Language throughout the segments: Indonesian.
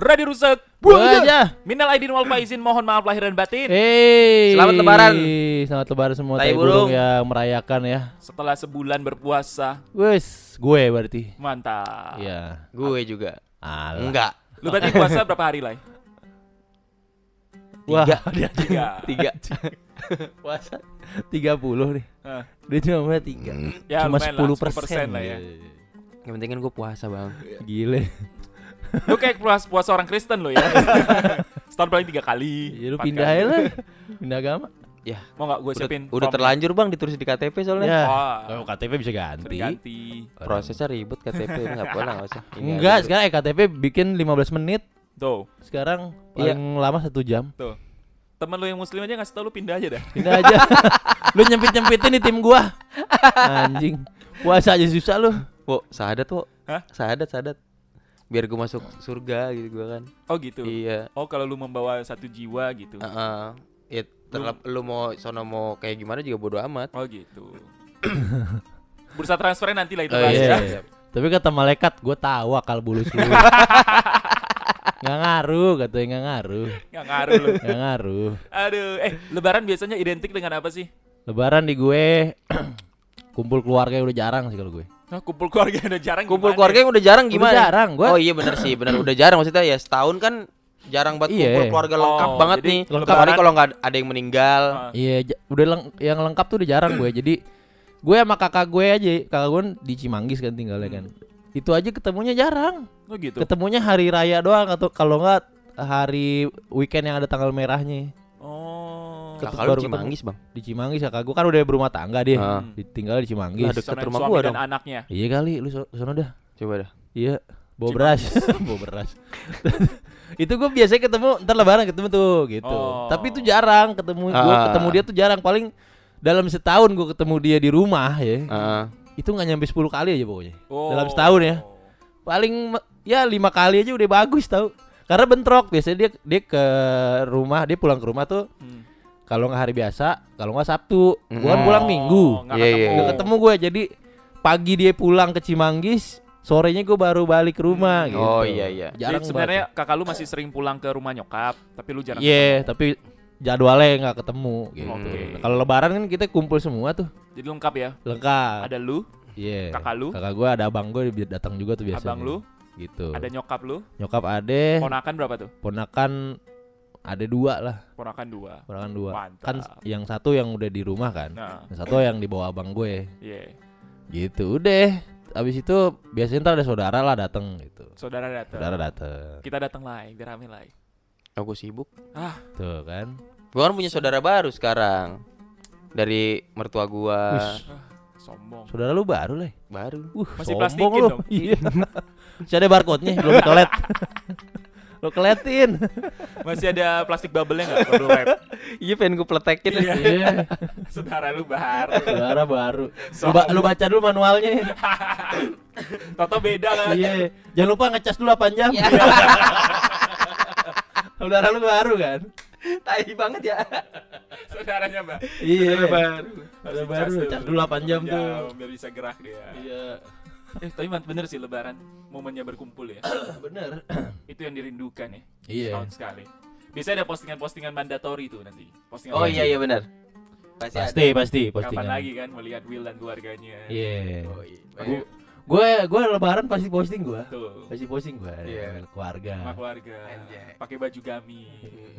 Radio rusak. Buang aja. Minal aidin wal faizin mohon maaf lahir dan batin. Hey. Selamat Lebaran. Selamat lebaran semua Tai tai burung burung. yang merayakan ya. Setelah sebulan berpuasa, Wes, gue berarti. mantap. Iya. Gue juga. Alah. Enggak. Lu berarti puasa berapa hari lah? Wah, Tiga. dia Tiga. Tiga. puasa 30 nih. Hah. Dia cuma 3. Ya, cuma lumayan 10 lah, persen 10% lah ya. Yang penting kan gue puasa bang. Gile. Lu kayak puasa, puasa orang Kristen lo ya. Setahun paling tiga kali. Ya lu pindah aja lah. Pindah agama. Ya. Mau nggak gue Udah, siapin? udah form? terlanjur bang ditulis di KTP soalnya. Ya. Wah. Kalau KTP bisa ganti. Terganti. Prosesnya ribet KTP nggak boleh nggak usah. Ini Enggak, sekarang EKTP bikin 15 menit. Tuh, Sekarang Iya. paling lama satu jam. tuh. Temen lu yang muslim aja ngasih tau lu pindah aja dah. Pindah aja. lu nyempit-nyempitin di tim gua. Anjing. Puasa aja susah lu. Wo, sahadat wo. Hah? Sahadat sahadat. Biar gue masuk surga gitu gue kan. Oh gitu. Iya. Oh kalau lu membawa satu jiwa gitu. Heeh. Ya, terlep, lu mau sono mau kayak gimana juga bodo amat. Oh gitu. Bursa transfernya nanti lah itu Oh, bahas iya, ya. iya. Tapi kata malaikat, gue tahu akal bulus lu. Nggak ngaruh, katanya nggak ngaruh. Nggak ngaruh lu. Nggak ngaruh. Aduh, eh lebaran biasanya identik dengan apa sih? Lebaran di gue kumpul keluarga udah jarang sih kalau gue. Nah, kumpul keluarga udah jarang Kumpul gimana? keluarga yang udah jarang Udah gimana? jarang, gua. Oh iya bener sih, bener udah jarang maksudnya ya setahun kan jarang banget Iya. kumpul keluarga lengkap Oh, banget jadi nih. lengkap. Kecuali kalau nggak ada yang meninggal. Ah, Iya, udah leng- yang lengkap tuh udah jarang gue. Jadi gue sama kakak gue aja, kakak gue di Cimanggis kan tinggalnya kan. Itu aja ketemunya jarang. Oh gitu. Ketemunya hari raya doang atau kalau nggak hari weekend yang ada tanggal merahnya. Ketemu- Kakak lu baru ketemu. Cimanggis bang. Di Cimanggis kakak gue kan udah berumah tangga dia. Ah. Ditinggal di Cimanggis. Deket Sonoin rumah gua dan dong. anaknya. Iya kali, lu so- sono dah. Coba dah. Iya, bawa beras, bawa beras. itu gue biasanya ketemu ntar lebaran ketemu tuh gitu. Oh. Tapi itu jarang ketemu gue Ah. ketemu dia tuh jarang paling dalam setahun gue ketemu dia di rumah ya. Heeh. Itu nggak nyampe 10 kali aja pokoknya. Oh. Dalam setahun ya. Paling ya lima kali aja udah bagus tau. Karena bentrok biasanya dia dia ke rumah, dia pulang ke rumah tuh Hmm. Kalau nggak hari biasa, kalau nggak Sabtu. Gua kan Mm. pulang Oh, Minggu. nggak Iya, ketemu. iya, Nggak ketemu gue jadi pagi dia pulang ke Cimanggis, sorenya gue baru balik ke rumah Hmm. gitu. Oh iya iya. Jadi Jarang sebenarnya kakak lu masih sering pulang ke rumah nyokap, tapi lu jarang. Iya, ketemu. tapi jadwalnya nggak ketemu gitu. Oke. Nah, Kalau lebaran kan kita kumpul semua tuh, Jadi lengkap ya. lengkap. Ada lu, Iya. kakak lu, Kakak gue ada abang gue datang juga tuh biasanya. abang lu, Gitu. ada nyokap lu, Nyokap ade, ponakan berapa tuh? ponakan ada dua lah, Ponakan dua. ponakan dua. Mantap. Kan yang satu yang udah di rumah kan, Nah, yang satu yang dibawa abang gue. iya. Gitu udah. Abis itu biasanya ntar ada saudara lah datang gitu. Saudara datang. Saudara datang. Kita datang lagi, biar rame lagi. Aku sibuk. Tuh kan. Gua kan punya saudara baru sekarang. Dari mertua gua. Wih, Sombong. saudara lu baru lah. Baru. Uh, Masih sombong plastikin lu. dong. Iya. Masih ada barcode-nya, belum kelet. lu keletin. Masih ada plastik bubble-nya enggak kalau web? Iya pengen gua pletekin. Iya. Saudara lu baru. Saudara baru. Lu, ba- lu baca dulu manualnya. Toto beda kan? Iya. Jangan lupa ngecas dulu 8 jam. Saudara lu baru kan? Tai banget ya. Saudaranya, Mbak. Iya. baru. Saudara baru, cas dulu 8 jam tuh. biar bisa gerak dia. Iya. Eh, tapi bener sih lebaran momennya berkumpul ya. Bener. Itu yang dirindukan ya. Iya. Setahun sekali. Biasanya ada postingan-postingan mandatori tuh nanti. Postingan Oh iya iya benar. Pasti Pasti, pasti, Kapan postingan. lagi kan melihat Will dan keluarganya. Iya. Oh, iya. Gu- Gue gue lebaran pasti posting gue. Pasti posting gue. Iya. Keluarga. Sama keluarga. Pakai baju gami.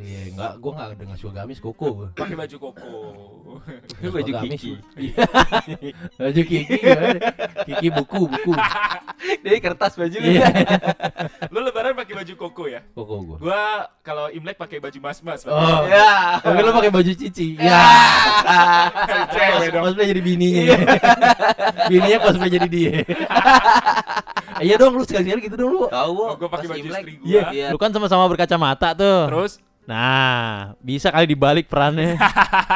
Iya, enggak gue enggak dengan suka gamis koko gue. Pakai baju koko. Baju kiki. Baju kiki? Kiki buku, buku. Dari kertas baju. Iya. Lu lebaran pakai baju koko ya. Koko gua. Gua kalau Imlek pakai baju mas-mas. Oh. Ya. Tapi lu pakai baju cici. Ya. Cewek dong. Cosplay jadi bininya. bininya cosplay jadi dia. Iya dong lu sekali-sekali gitu dong lu. Tahu gua. Gua pakai baju istri gua. Iya, Iya. lu kan sama-sama berkacamata tuh. Terus Nah, bisa kali dibalik perannya.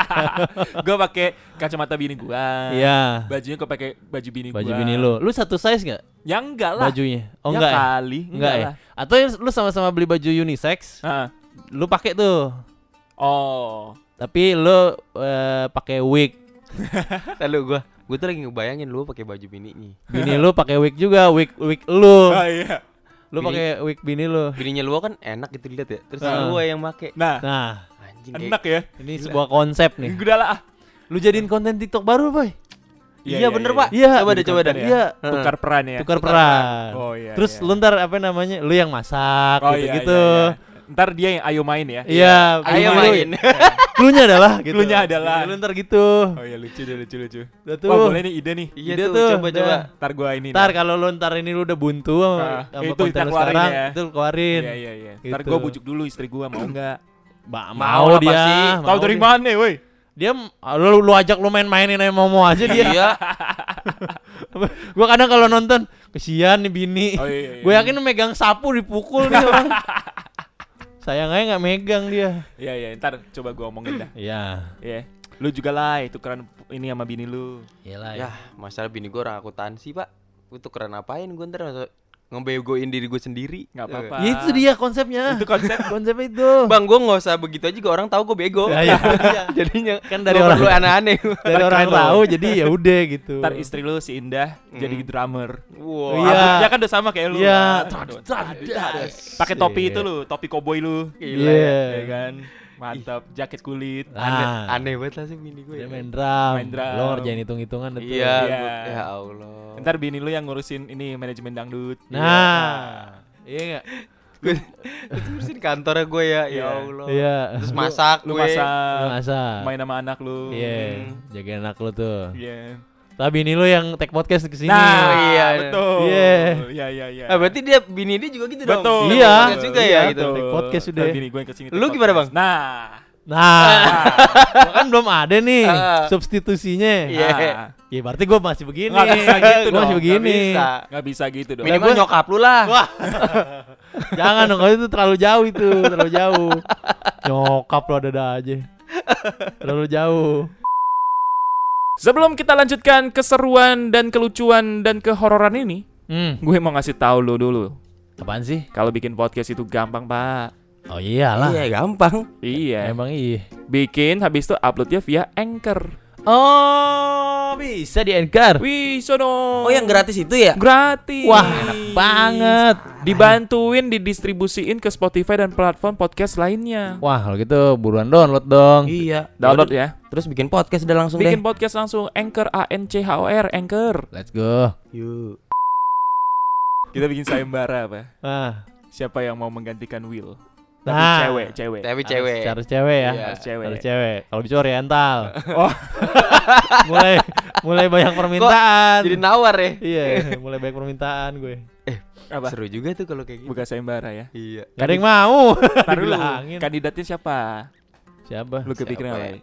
gua pakai kacamata bini gua. Iya. Bajunya gua pakai baju bini gua. Baju bini lu. Lu satu size nggak Ya enggak lah. bajunya? Oh Ya enggak ya? kali. Enggak ya? lah. Atau lu sama-sama beli baju unisex, Heeh. lu pakai tuh. Oh. Tapi lu eh, pakai wig. Lalu gua gua tuh lagi ngebayangin lu pakai baju bininya. Bini lu pakai wig juga, wig wig lu. Oh iya. Lu Bini- pakai wig bini lu. Bininya lu kan enak gitu dilihat ya. Terus Heeh. gua yang make. Nah, Nah, Anjing kayak- enak ya. ini sebuah konsep nih. Udah lah. ah. Lu jadiin konten TikTok baru, Boy. Iya, bener, Pak. Iya. Coba deh, coba deh. Ya. Iya. Tukar peran ya. Tukar tukar peran. Oh iya. Terus iya. lu ntar apa namanya? Lu yang masak Oh gitu iya, gitu. iya, iya. Ntar dia yang ayo main ya. Iya, Ayo main. Cluenya adalah gitu. Cluenya adalah. Lu ntar gitu. Oh iya lucu deh lucu lucu. Udah tuh. Wah boleh nih ide nih. Iya Ide tuh, tuh, coba coba. Ntar gua ini. Ntar kalau lu ntar ini lu udah buntu sama, Ah, sama itu konten kita lu keluarin sekarang, ya. itu lu keluarin. Iya iya iya. Ntar Gitu. gua bujuk dulu istri gua mau enggak? Ba- Mau mau, lah dia. Tahu dari mana, woi? Dia lu, lu ajak lu main-mainin aja mau mau aja dia. Iya. gua kadang kalau nonton kesian nih bini. Oh iya. iya. Gue yakin megang sapu dipukul nih orang. Sayang aja nggak megang dia. Iya iya. Ntar coba gua omongin dah. Iya. Iya. Lu juga lah itu keren ini sama bini lu. Iyalah Ya, masalah bini gua orang akuntansi, Pak. Tuh keren apain gua ntar ngebegoin diri gua sendiri. Nggak apa-apa. Ya, itu dia konsepnya. Itu konsep. konsep itu. Bang, gua nggak usah begitu aja orang tahu gua bego. Ya, ya, iya. Jadinya Kan dari orang perlu aneh-aneh. dari orang loh. tahu jadi ya udah gitu. Ntar istri lu si Indah jadi drummer. wow. Iya. Rambutnya kan udah sama kayak lu. Iya. Kan? Pakai topi itu lu, topi koboi lu. Gila Iya. Ya kan? Mantap, jaket kulit. Aneh, Nah, aneh banget lah sih bini gue. dia ya. main drum. Main drum. Lo ngerjain hitung-hitungan itu. Iya, Iya. ya Allah. Ntar bini lu yang ngurusin ini manajemen dangdut. Nah. Iya enggak? Gue terus ngurusin kantornya gue ya, ya Iya. Allah. Iya. Terus masak Lu gue. masak, Masa. main sama anak lu. Iya, Hmm. jagain anak lo tuh. Iya. Tapi ini lo yang take podcast ke sini. Nah, iya. betul. Iya. Iya, iya, iya. Ah, berarti dia bini dia juga gitu dong. Betul. Iya. Podcast juga ya Iya, gitu. betul. Take podcast udah. Ntar bini gue yang ke sini. Lu take gimana, podcast. Bang? Nah. Nah, gua kan belum ada nih Ah. substitusinya. Iya. Nah. Ya berarti gue masih begini. Nggak bisa gitu Gua masih dong, begini. Nggak bisa. Nggak bisa gitu dong. Minimal gua- nyokap lu lah. Wah. Jangan dong, kalau itu terlalu jauh itu, terlalu jauh. Nyokap lo ada aja. Terlalu jauh. Sebelum kita lanjutkan keseruan dan kelucuan dan kehororan ini, Hmm, gue mau ngasih tahu lu dulu. apaan sih? Kalau bikin podcast itu gampang, Pak. Oh iyalah. Iya, gampang. Iya. Emang iya. Bikin habis itu uploadnya via Anchor. Oh, bisa di Anchor. Wih, sono. Oh, yang gratis itu ya? gratis. Wah, enak banget. Dibantuin didistribusiin ke Spotify dan platform podcast lainnya. Wah, kalau gitu buruan download dong. Iya. Download ya. Terus bikin podcast udah langsung Bikin deh. podcast langsung Anchor A N C H O R Anchor. Let's go. Yuk. Kita bikin sayembara apa? Ah, Siapa yang mau menggantikan Will? Tapi Nah. cewek, cewek. Tapi harus- cewek. Harus cewek ya. Iya. Harus cewek. Harus cewek. Kalau bisa oriental. Oh. mulai mulai banyak permintaan. Jadi nawar ya. iya, mulai banyak permintaan gue. Apa? Seru juga tuh kalau kayak gitu. Buka sayembara ya. Iya. Gak ada yang mau. Taruh. Kandidatnya siapa? Siapa? Lu kepikiran apa? ya?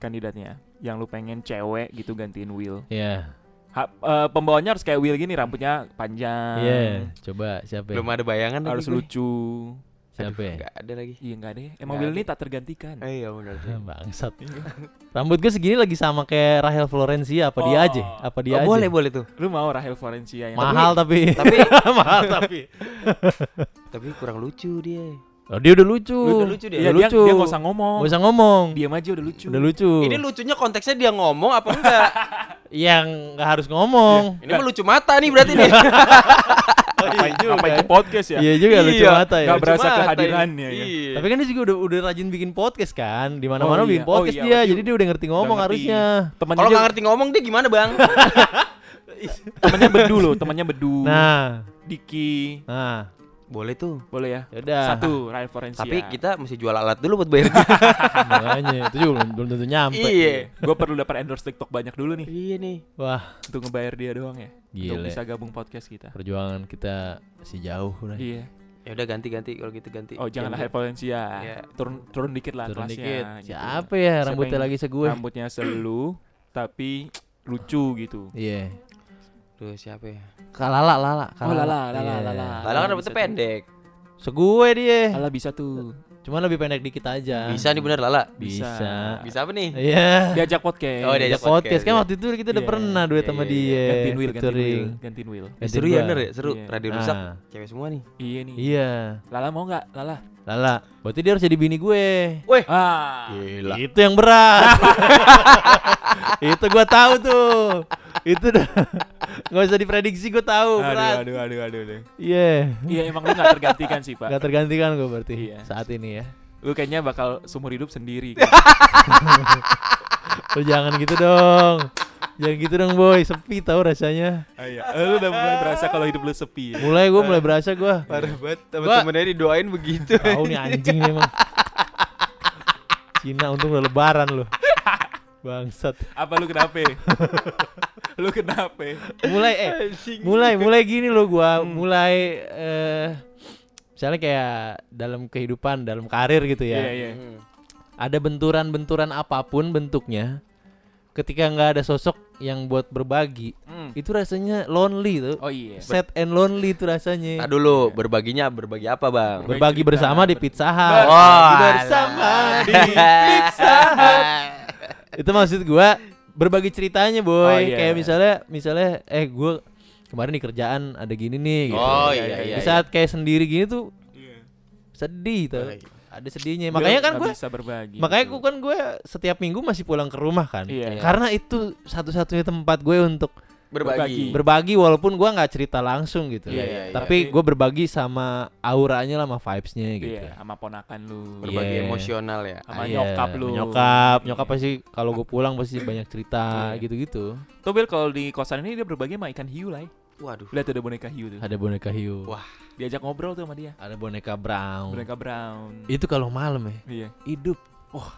Kandidatnya. Yang lu pengen cewek gitu gantiin Will. Iya. Ha, eh, pembawanya harus kayak Will gini, rambutnya panjang. Iya, coba siapa? ya? Belum ada bayangan Harus gue. Siapa ya? Gak ada lagi. Iya enggak deh. Emang Nggak Will ada. ini tak tergantikan. Eh, iya benar sih. Bangsat. Rambut gue segini lagi sama kayak Rahel Florencia apa dia Oh. aja? Apa dia Oh, aja? boleh boleh tuh. Lu mau Rahel Florencia yang Mahal tapi. Tapi Mahal tapi. tapi kurang lucu dia. Oh, dia udah lucu. Lu udah lucu dia? Iya, Udah dia, lucu. dia nggak usah ngomong. Nggak usah ngomong. Diam aja udah lucu. Udah lucu. Ini lucunya konteksnya dia ngomong apa enggak? Yang nggak harus ngomong. Ini mah lucu mata nih berarti nih. Ngapain, juga ngapain ya. ke podcast ya? Iya juga lucu Iya. mata ya. Nggak berasa Lucu mata kehadirannya ini. ya. Iya. Tapi kan dia juga udah udah rajin bikin podcast kan. Di mana-mana Oh, iya. bikin podcast Oh, iya, dia. Jadi dia udah ngerti ngomong ngerti. harusnya. Temannya Kalau nggak ngerti ngomong dia gimana, Bang? temannya bedu loh, temannya bedu. Nah, Diki. nah, Boleh tuh. Boleh ya? yaudah. Satu, Rahel Florencia. Tapi kita mesti jual alat dulu buat bayar dia. Makanya itu juga belum, belum tentu nyampe. iya. gue perlu dapat endorse TikTok banyak dulu nih Iya nih. Wah, untuk ngebayar dia doang ya. Untuk gile. bisa gabung podcast kita. Perjuangan kita masih jauh udah. Iya. Ya udah ganti-ganti kalau gitu ganti. Oh, jangan Hype Valencia. Iya. Turun turun dikit lah Turun kelasnya. dikit. gitu. Siapa ya rambutnya lagi segue? Rambutnya selu tapi lucu gitu. Iya. Duh, siapa ya? Kalala, lala, Oh, Lala, Lala, Iya. Lala. Lala kan rambutnya bisa tuh. pendek. Segue dia. Lala bisa tuh. Cuman lebih pendek dikit aja. Bisa nih bener Lala. Bisa. Bisa. Bisa apa nih? Iya. Diajak podcast. Oh, diajak Diajak podcast podcast, kan iya. waktu itu kita udah Iya, pernah duet iya, sama iya, dia. Gantiin wheel, gantiin wheel, gantiin wheel. Eh, Gantiin seru ya bener ya? Seru. Iya. Radio Nah, rusak. Cewek semua nih. Iya nih. Iya. Lala mau nggak? Lala. Lala, berarti dia harus jadi bini gue. Ah. Gila. Itu yang berat. itu gua tahu tuh. Itu dah. Gak usah diprediksi gua tahu Aduh, berat. aduh, aduh, aduh, aduh. Iya. Iya emang lu gak tergantikan sih pak Gak tergantikan gue berarti Iya. saat ini ya. Lu kayaknya bakal seumur hidup sendiri kan? Lu jangan gitu dong. Jangan gitu dong boy, sepi tau rasanya. Ah, iya. Eh, Lu udah mulai berasa kalau hidup lu sepi ya? Mulai gue mulai berasa gue. Parah banget. Temen-temennya didoain begitu. Tahu nih anjing nih emang. Cina untung udah lebaran loh. Bangsat. Apa lu kenapa? lu kenapa? Mulai eh mulai mulai gini loh gua, mulai eh misalnya kayak dalam kehidupan, dalam karir gitu ya. Iya, iya. Hmm. Ada benturan-benturan apa pun bentuknya. Ketika nggak ada sosok yang buat berbagi, Hmm. itu rasanya lonely tuh. Oh iya. Sad and lonely itu rasanya. Nah dulu berbaginya berbagi apa bang? Ber- Berbagi cerita, bersama di Pizza Hut. Wah, Berbagi bersama di Pizza Hut. itu maksud gua berbagi ceritanya boy. Oh, iya. Kayak misalnya misalnya eh gua kemarin di kerjaan ada gini nih gitu. Oh Iya, iya iya, iya. Di saat kayak sendiri gini tuh Iya. sedih tuh. Oh, iya. Ada sedihnya. Makanya kan gua bisa berbagi. makanya gua kan gue setiap minggu masih pulang ke rumah kan. Iya. Karena itu satu-satunya tempat gue untuk Berbagi. berbagi walaupun gua nggak cerita langsung gitu. Iya, iya, iya. Tapi gue berbagi sama auranya lah sama vibesnya gitu. Iya, sama ponakan lu. Berbagi Iya. emosional ya. Sama Iya, nyokap lu. Nyokap, Iya. nyokap pasti kalau gue pulang pasti banyak cerita Iya. gitu-gitu. Tuh Bil kalau di kosan ini dia berbagi sama ikan hiu lah. ya. Waduh. Lihat ada boneka hiu tuh. Ada boneka hiu. Wah. Diajak ngobrol tuh sama dia. Ada boneka brown. Boneka brown. Itu kalau malam ya. Iya. Hidup. Wah.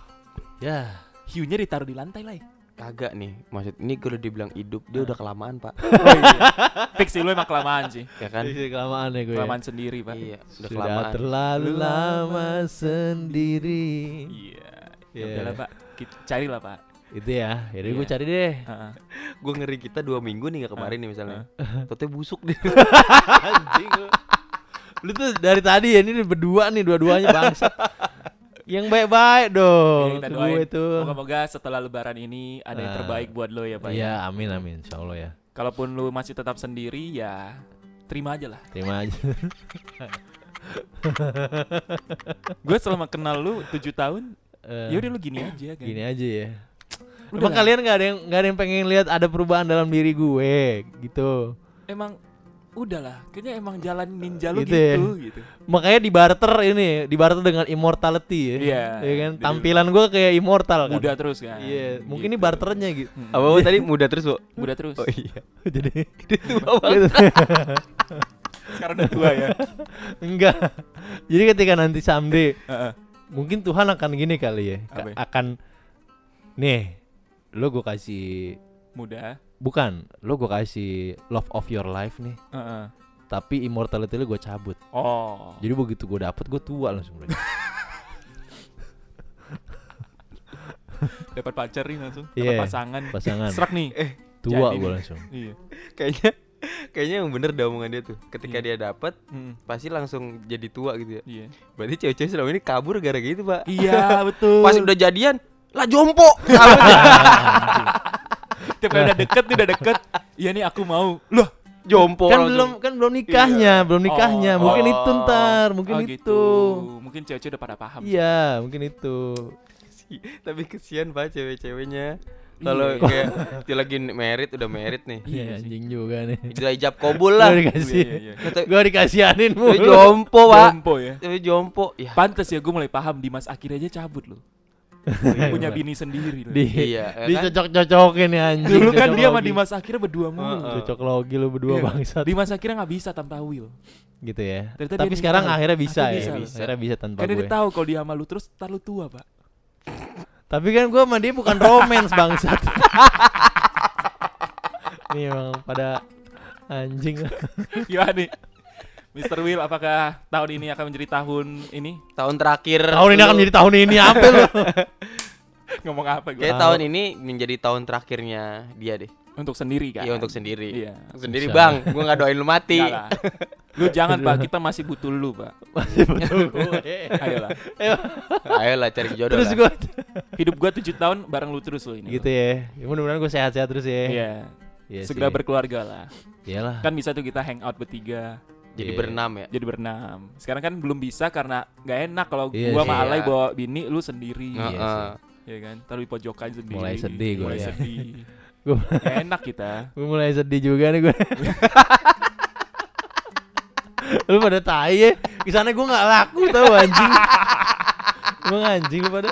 Ya. Hiunya ditaruh di lantai lah. ya. Kagak nih. Maksud ini kalau dibilang hidup dia udah kelamaan pak. Oh, iya. Fix sih lu emang kelamaan sih. Ya kan? Kelamaan ya gue. Kelamaan sendiri, Pak. Iya. Udah Sudah kelamaan. terlalu lama sendiri. Iya. Iya. Ya udahlah, Pak. Kita carilah, Pak. Itu ya. Jadi gue Iya. cari deh. Heeh. Gue ngeri kita dua minggu nih nggak kemarin nih misalnya. Tote busuk deh. Anjing lu. Lu tuh dari tadi ya ini berdua nih dua-duanya bangsat. Yang baik-baik dong. Doain. gue tuh. Moga-moga setelah lebaran ini ada yang Nah. terbaik buat lo ya, Pak. ya. Iya, amin amin. Insya Allah ya. Kalaupun lu masih tetap sendiri ya terima aja lah. Terima aja. Gue selama kenal lu 7 tahun, Eh, ya udah lu gini aja kan. gini aja ya. Udah Emang lah. kalian nggak ada yang nggak ada yang pengen lihat ada perubahan dalam diri gue gitu. Emang udahlah, kayaknya emang jalan ninja lu Gitu gitu, ya. gitu. Makanya di barter ini, di barter dengan immortality ya. Iya. Ya kan Jadi- tampilan gue kayak immortal kan. Muda terus kan. Iya, mungkin ini Gitu. barternya gitu. Hmm. Apa apa tadi muda terus bu? Muda terus. Oh iya. Jadi Tua banget. Sekarang udah tua ya. enggak. Jadi ketika nanti someday Heeh. mungkin Tuhan akan gini kali ya. Ka- ya? Akan nih, lo gue kasih Muda. Bukan, lo gue kasih love of your life nih. Heeh. Tapi immortality lo gue cabut. Oh. Jadi begitu gue dapet gue tua langsung. Dapat pacar nih langsung. Dapat Iya. pasangan. Pasangan Serak nih. tua jadi gue langsung. Iya. Kayaknya kayaknya yang bener dah omongan dia tuh. Ketika Iya. dia dapat Hmm. pasti langsung jadi tua gitu ya. Iya. Berarti cewek-cewek selama ini kabur gara-gara gitu pak. Iya, betul. Pas udah jadian lah jompo. Tiap kali udah deket nih udah deket. Iya nih aku mau. Loh, jompo. kan langsung. belum kan belum nikahnya, belum nikahnya. Oh, mungkin oh, itu ntar, mungkin oh itu. gitu. Mungkin cewek-cewek udah pada paham. Iya, mungkin itu. Tapi kesian pak cewek-ceweknya. Kalau Iya. kayak dia lagi merit udah merit nih. Iya Iya, anjing juga nih. Itu hijab kobul lah. Gua dikasih. Iya, iya, iya. Kata- Gua dikasihanin Itu mulu. jompo pak. Jompo ya. Itu jompo. Ya. Pantes ya gue mulai paham Dimas akhir aja cabut loh. Punya bini sendiri. Di, Iya, ya kan? dicocok-cocokin ya anjing. Dulu kan Cocok dia sama. Dimas akhirnya berdua mulu. Heeh. Cocok logi lu berdua Iya. bangsat. Dimas akhirnya nggak bisa tanpa Will. Gitu ya. Ternyata Tapi dia sekarang nikah. akhirnya bisa Akhirnya ya. bisa. Akhirnya bisa tanpa Karena gue. dia tahu kalau dia sama lu terus ntar lu tua pak. Tapi kan gua sama dia bukan romance bangsat. Nih emang pada anjing. Gimana nih? Mr. Will, apakah tahun ini akan menjadi tahun ini? Tahun terakhir. Tahun ini akan menjadi tahun ini apa lu? Ngomong apa gue? Kayak tahun ini menjadi tahun terakhirnya dia deh. Untuk sendiri kan? Iya untuk sendiri. Iya. Sendiri Bisa. bang, gua nggak doain lu mati. Enggak lah. Lu jangan pak, kita masih butuh lu pak. Betul gue. Ayolah. Ayolah cari jodoh Terus lah. gue Hidup gua 7 tahun bareng lu terus lo ini. gitu ya. Ya mudah-mudahan gue sehat-sehat terus ya. Iya. Iya Segera sih. berkeluarga lah. Iyalah. Kan bisa tuh kita hangout bertiga. Jadi Iya. berenam ya. Jadi berenam. Sekarang kan belum bisa karena nggak enak kalau Iya gua sama Alay bawa bini, lu sendiri. Iya Heeh. sih. Ya kan? Taruh di pojokan sendiri. Mulai sedih gua Mulai ya. sedih. Gua- enak kita. Gue mulai sedih juga nih gue. lu pada tai ya. Ke sana gue nggak laku tau anjing. Gue anjing lu pada.